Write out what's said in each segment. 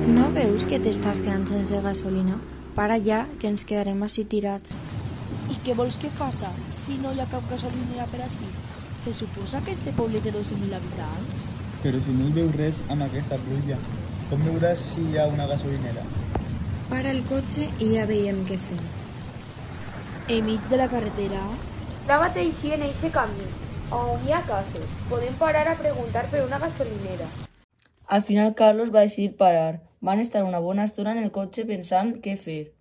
No veus que t'estàs quedant sense gasolina? Para ja, que ens quedarem així tirats. I què vols que faça si no hi ha cap gasolinera per ací? Se suposa que este poble té 12.000 habitants? Però si no hi veus res amb aquesta pluja, com veuràs si hi ha una gasolinera? Para el cotxe i ja veiem què fem. Enmig de la carretera? Lava't així en eixe camí, on hi ha cases. Podem parar a preguntar per una gasolinera. Al final Carlos va decidir parar. Van estar una bona estona en el cotxe pensant què fer.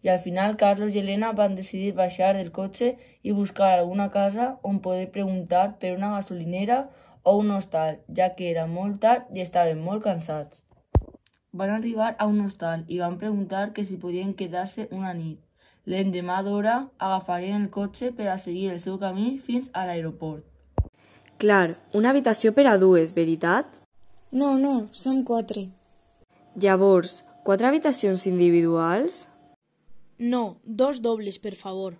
I al final Carlos i Elena van decidir baixar del cotxe i buscar alguna casa on poder preguntar per una gasolinera o un hostal, ja que era molt tard i estaven molt cansats. Van arribar a un hostal i van preguntar que si podien quedar-se una nit. L'endemà d'hora agafarien el cotxe per a seguir el seu camí fins a l'aeroport. Clar, una habitació per a dues, veritat? No, no, som quatre. Llavors, quatre habitacions individuals? No, dos dobles, per favor.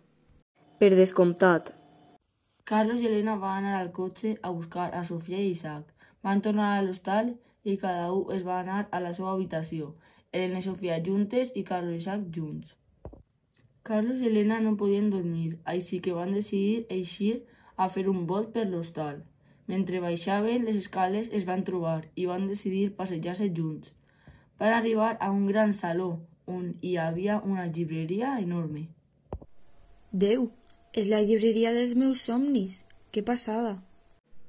Per descomptat. Carlos i Elena van anar al cotxe a buscar a Sofia i Isaac. Van tornar a l'hostal i cada un es va anar a la seva habitació. Elena i Sofia juntes i Carlos i Isaac junts. Carlos i Elena no podien dormir, així que van decidir eixir a fer un volt per l'hostal. Mentre baixaven les escales es van trobar i van decidir passejar-se junts. Van arribar a un gran saló on hi havia una llibreria enorme. Déu, és la llibreria dels meus somnis. Que passada.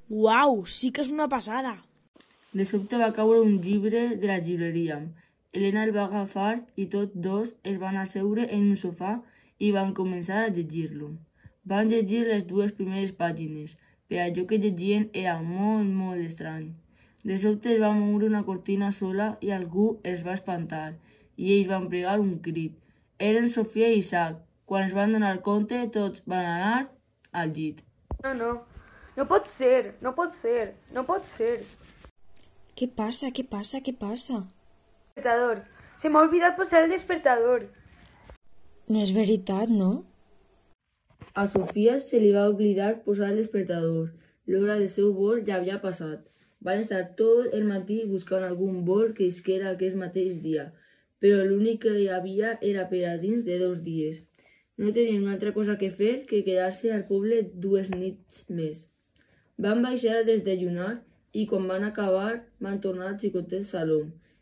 Uau, sí que és una passada. De sobte va caure un llibre de la llibreria. Elena el va agafar i tots dos es van asseure en un sofà i van començar a llegir-lo. Van llegir les dues primeres pàgines, però allò que llegien era molt, molt estrany. De sobte es va moure una cortina sola i algú es va espantar i ells van pregar un crit. Eren Sofia i Isaac. Quan es van donar compte, tots van anar al llit. No, no. No pot ser, no pot ser, no pot ser. Què passa, què passa, què passa? Despertador. Se m'ha oblidat posar el despertador. No és veritat, no? A Sofia se li va oblidar posar el despertador. L'hora del seu vol ja havia passat. Van estar tot el matí buscant algun vol que isquera aquest mateix dia, però l'únic que hi havia era per a dins de dos dies. No tenien una altra cosa que fer que quedar-se al poble dues nits més. Van baixar a desdellunar i quan van acabar van tornar al xicotet saló.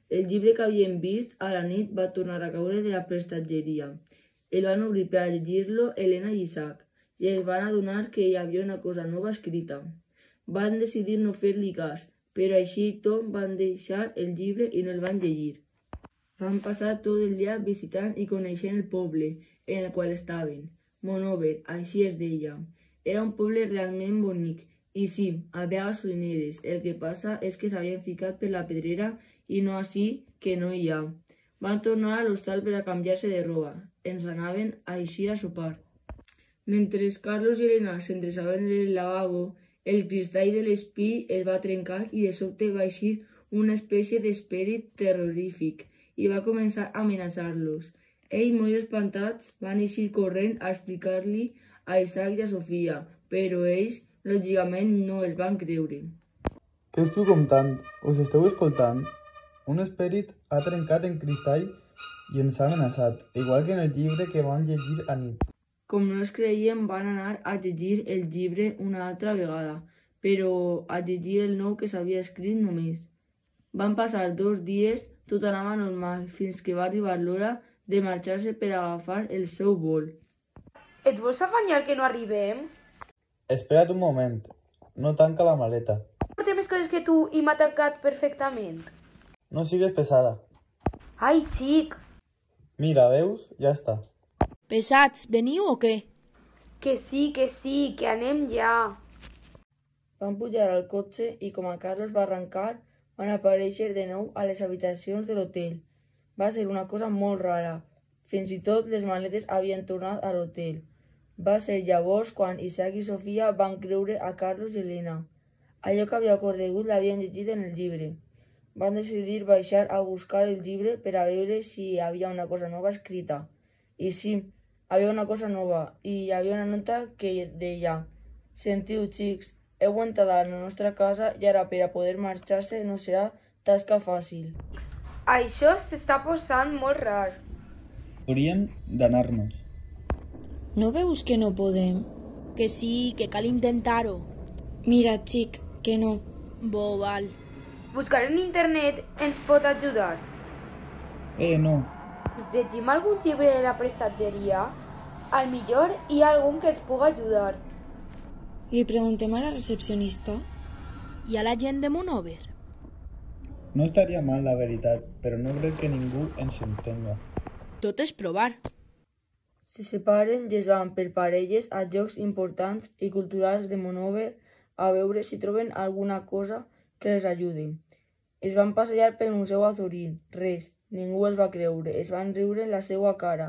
El llibre que havien vist a la nit va tornar a caure de la prestatgeria. El van obrir per a llegir-lo Helena i Isaac i es van adonar que hi havia una cosa nova escrita. Van decidir no fer-li cas, però així tot van deixar el llibre i no el van llegir. Van passar tot el dia visitant i coneixent el poble en el qual estaven. Monover, així es deia. Era un poble realment bonic i sí, havia gasolineres. El que passa és que s'havien ficat per la pedrera i no així que no hi ha. Van tornar a l'hostal per a canviar-se de roba. Ens anaven a eixir a sopar. Mentre Carlos i Elena s'endreçaven en el lavabo, el cristall de l'espí es va trencar i de sobte va eixir una espècie d'esperit terrorífic i va començar a amenaçar-los. Ells, molt espantats, van eixir corrent a explicar-li a Isaac i a Sofia, però ells, lògicament, no els van creure. Què esteu comptant? Us esteu escoltant? Un esperit ha trencat en cristall i ens ha amenaçat, igual que en el llibre que van llegir a nit. Com no es creien, van anar a llegir el llibre una altra vegada, però a llegir el nou que s'havia escrit només. Van passar dos dies, tot anava normal, fins que va arribar l'hora de marxar-se per agafar el seu vol. Et vols afanyar que no arribem? Espera't un moment. No tanca la maleta. Portem més coses que tu i m'ha tancat perfectament. No sigues pesada. Ai, xic, Mira, veus? Ja està. Pesats, veniu o què? que sí, que sí, que anem ja. Van pujar al cotxe i com a Carlos va arrencar, van aparèixer de nou a les habitacions de l'hotel. Va ser una cosa molt rara. Fins i tot les maletes havien tornat a l'hotel. Va ser llavors quan Isaac i Sofia van creure a Carlos i Elena. Allò que havia ocorregut l'havien llegit en el llibre. Van decidir baixar a buscar el llibre per a veure si hi havia una cosa nova escrita. I sí, havia una cosa nova i hi havia una nota que deia Sentiu, xics, heu entrat a la nostra casa i ara per a poder marxar-se no serà tasca fàcil. Això s'està posant molt rar. Hauríem d'anar-nos. No veus que no podem? Que sí, que cal intentar-ho. Mira, xic, que no. Bo, val. Buscar en internet ens pot ajudar. Eh, no. Llegim algun llibre de la prestatgeria? Al millor hi ha algun que ens pugui ajudar. Li preguntem a la recepcionista. I a la gent de Monover? No estaria mal, la veritat, però no crec que ningú ens entenga. Tot és provar. Se separen i es van per parelles a llocs importants i culturals de Monover a veure si troben alguna cosa que els ajudi. Es van passejar pel Museu Azorín. Res, ningú els va creure. Es van riure en la seva cara.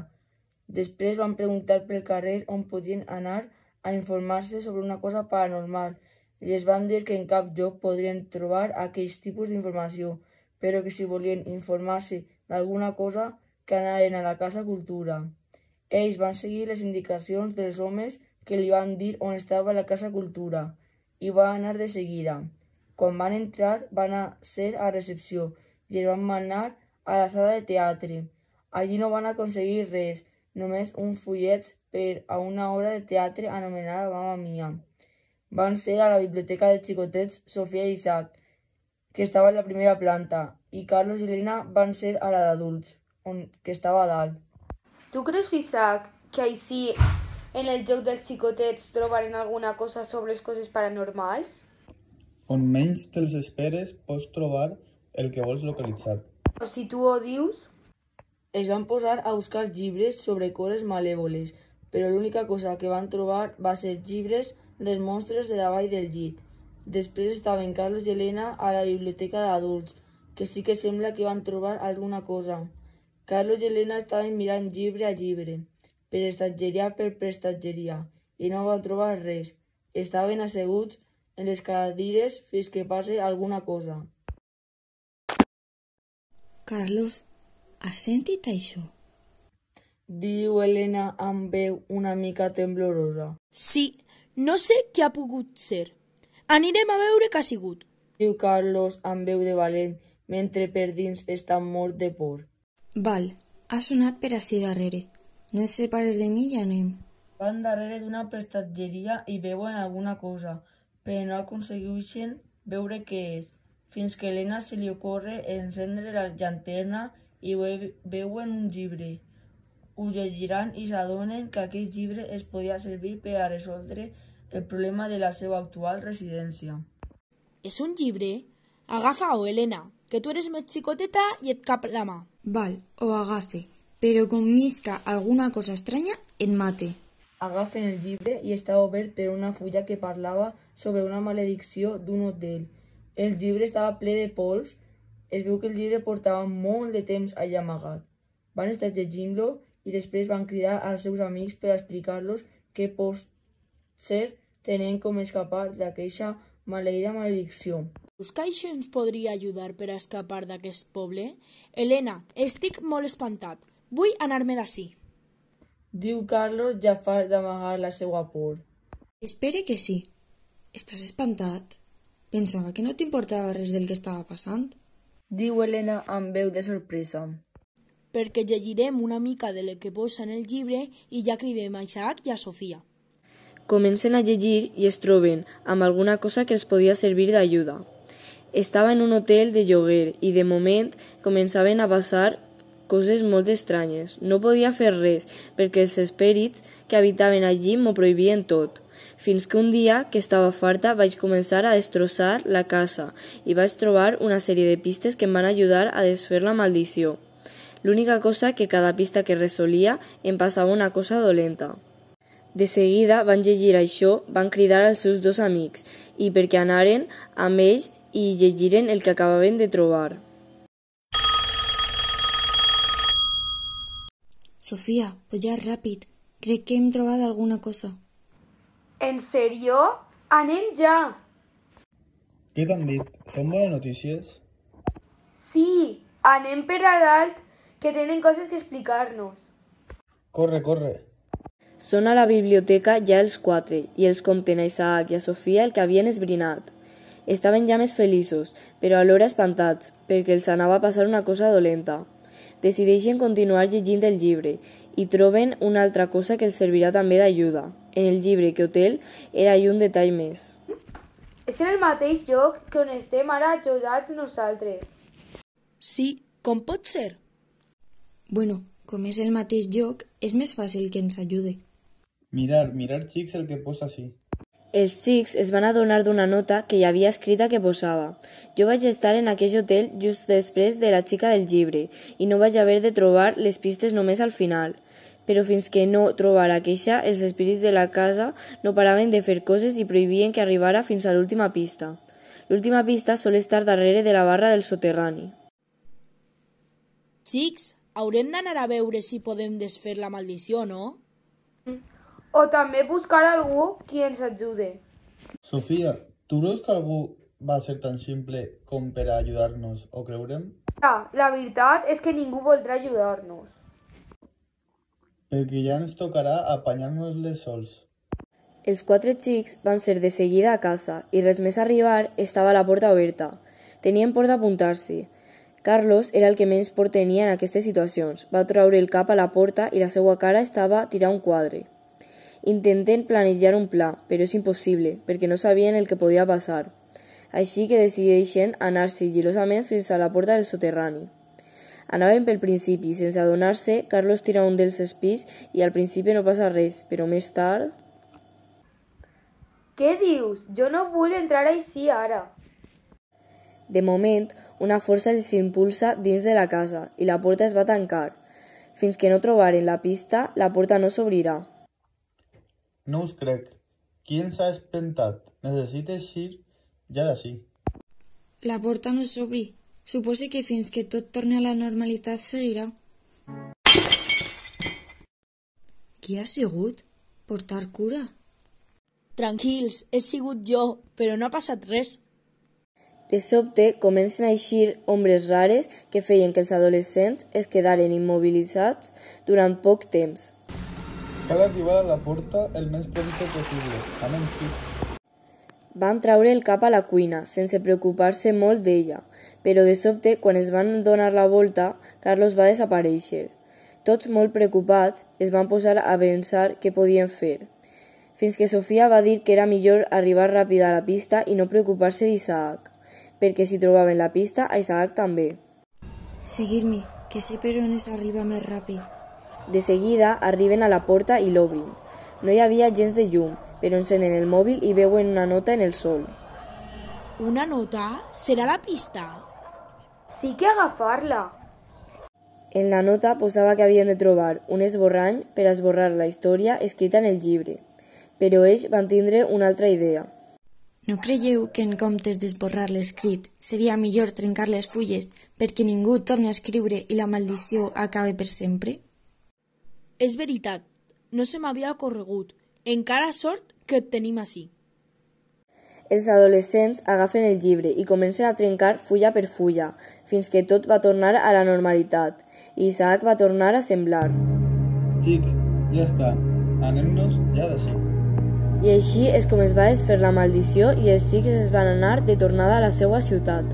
Després van preguntar pel carrer on podien anar a informar-se sobre una cosa paranormal i els van dir que en cap lloc podrien trobar aquells tipus d'informació, però que si volien informar-se d'alguna cosa que anaven a la Casa Cultura. Ells van seguir les indicacions dels homes que li van dir on estava la Casa Cultura i va anar de seguida. Quan van entrar van a ser a recepció i es van manar a la sala de teatre. Allí no van aconseguir res, només un fullet per a una obra de teatre anomenada Mamma Mia. Van ser a la biblioteca de xicotets Sofia i Isaac, que estava en la primera planta, i Carlos i Elena van ser a la d'adults, on que estava a dalt. Tu creus, Isaac, que així en el joc dels xicotets trobaren alguna cosa sobre les coses paranormals? On menys te'ls esperes, pots trobar el que vols localitzar. Si tu ho dius... Es van posar a buscar llibres sobre coses malèvoles, però l'única cosa que van trobar va ser llibres dels monstres de davall del llit. Després estaven Carlos i Helena a la biblioteca d'adults, que sí que sembla que van trobar alguna cosa. Carlos i Helena estaven mirant llibre a llibre, prestatgeria per prestatgeria, i no van trobar res. Estaven asseguts en les cadires fins que passe alguna cosa. Carlos, has sentit això? Diu Helena amb veu una mica temblorosa. Sí, no sé què ha pogut ser. Anirem a veure què ha sigut. Diu Carlos amb veu de valent, mentre per dins està mort de por. Val, ha sonat per ací darrere. No et separes de mi i anem. Van darrere d'una prestatgeria i veuen alguna cosa, però no aconsegueixen veure què és, fins que a Helena se li ocorre encendre la llanterna i ve- veuen un llibre. Ho llegiran i s'adonen que aquest llibre es podia servir per a resoldre el problema de la seva actual residència. És un llibre? Agafa-ho, Helena, que tu eres més xicoteta i et cap la mà. Val, ho agafe, però com nisca alguna cosa estranya, et mate. Agafen el llibre i està obert per una fulla que parlava sobre una maledicció d'un hotel. El llibre estava ple de pols. Es veu que el llibre portava molt de temps allà amagat. Van estar llegint-lo i després van cridar als seus amics per explicar-los què pot ser com escapar d'aquesta maleïda maledicció. Creus que això ens podria ajudar per a escapar d'aquest poble? Helena, estic molt espantat. Vull anar-me d'ací. Diu Carlos ja far d'amagar la seva por. Espere que sí. Estàs espantat? Pensava que no t'importava res del que estava passant. Diu Helena amb veu de sorpresa. Perquè llegirem una mica de lo que posa en el llibre i ja cridem a Isaac i a Sofia. Comencen a llegir i es troben amb alguna cosa que els podia servir d'ajuda. Estava en un hotel de lloguer i de moment començaven a passar coses molt estranyes. No podia fer res perquè els espèrits que habitaven allí m'ho prohibien tot. Fins que un dia, que estava farta, vaig començar a destrossar la casa i vaig trobar una sèrie de pistes que em van ajudar a desfer la maldició. L'única cosa que cada pista que resolia em passava una cosa dolenta. De seguida van llegir això, van cridar als seus dos amics i perquè anaren amb ells i llegiren el que acabaven de trobar. Sofia, puja ràpid. Crec que hem trobat alguna cosa. En sèrio? Anem ja! Què t'han dit? Són bones notícies? Sí, anem per a dalt, que tenen coses que explicar-nos. Corre, corre. Són a la biblioteca ja els quatre i els compten a Isaac i a Sofia el que havien esbrinat. Estaven ja més feliços, però alhora espantats, perquè els anava a passar una cosa dolenta. Decideixen continuar llegint el llibre i troben una altra cosa que els servirà també d'ajuda. En el llibre que Hotel era un detall més. És en el mateix lloc que on estem ara ajudats nosaltres. Sí, com pot ser? Bueno, com és el mateix lloc, és més fàcil que ens ajude. Mirar, mirar, xics, el que posa així. Els xics es van adonar d'una nota que hi havia escrita que posava «Jo vaig estar en aquell hotel just després de la xica del llibre i no vaig haver de trobar les pistes només al final. Però fins que no trobara queixa, els espírits de la casa no paraven de fer coses i prohibien que arribara fins a l'última pista. L'última pista sol estar darrere de la barra del soterrani. Xics, haurem d'anar a veure si podem desfer la maldició, no? O també buscar algú qui ens ajude. Sofia, tu creus que algú va ser tan simple com per a ajudar-nos o creurem? Ah, la veritat és que ningú voldrà ajudar-nos. Perquè ja ens tocarà apanyar-nos-les sols. Els quatre xics van ser de seguida a casa i res més arribar estava la porta oberta. Tenien por d'apuntar-s'hi. Carlos era el que menys por tenia en aquestes situacions. Va treure el cap a la porta i la seva cara estava tirar un quadre. Intenten planejar un pla, però és impossible, perquè no sabien el que podia passar. Així que decideixen anar sigilosament fins a la porta del soterrani. Anaven pel principi, sense adonar-se, Carlos tira un dels espis i al principi no passa res, però més tard... Què dius? Jo no vull entrar així ara. De moment, una força els impulsa dins de la casa i la porta es va tancar. Fins que no trobaren la pista, la porta no s'obrirà. No us crec. Qui ens ha espentat? Necessita eixir ja d'ací. La porta no s'obri. Supose que fins que tot torni a la normalitat seguirà. Qui ha sigut? Portar cura? Tranquils, he sigut jo, però no ha passat res. De sobte, comencen a eixir ombres rares que feien que els adolescents es quedaren immobilitzats durant poc temps. Cal arribar a la porta el més prompte possible. Anem, xics. Van traure el cap a la cuina, sense preocupar-se molt d'ella, però de sobte, quan es van donar la volta, Carlos va desaparèixer. Tots molt preocupats, es van posar a pensar què podien fer. Fins que Sofia va dir que era millor arribar ràpid a la pista i no preocupar-se d'Isaac, perquè si trobaven la pista, a Isaac també. Seguir-me, que sé per on es arriba més ràpid. De seguida arriben a la porta i l'obrin. No hi havia gens de llum, però encenen el mòbil i veuen una nota en el sol. Una nota? Serà la pista? Sí que agafar-la. En la nota posava que havien de trobar un esborrany per esborrar la història escrita en el llibre, però ells van tindre una altra idea. No creieu que en comptes d'esborrar l'escrit seria millor trencar les fulles perquè ningú torni a escriure i la maldició acabe per sempre? És veritat, no se m'havia ocorregut. Encara sort que et tenim així. Els adolescents agafen el llibre i comencen a trencar fulla per fulla, fins que tot va tornar a la normalitat i Isaac va tornar a semblar. Xics, ja està. Anem-nos ja d'ací. I així és com es va desfer la maldició i els xics es van anar de tornada a la seva ciutat.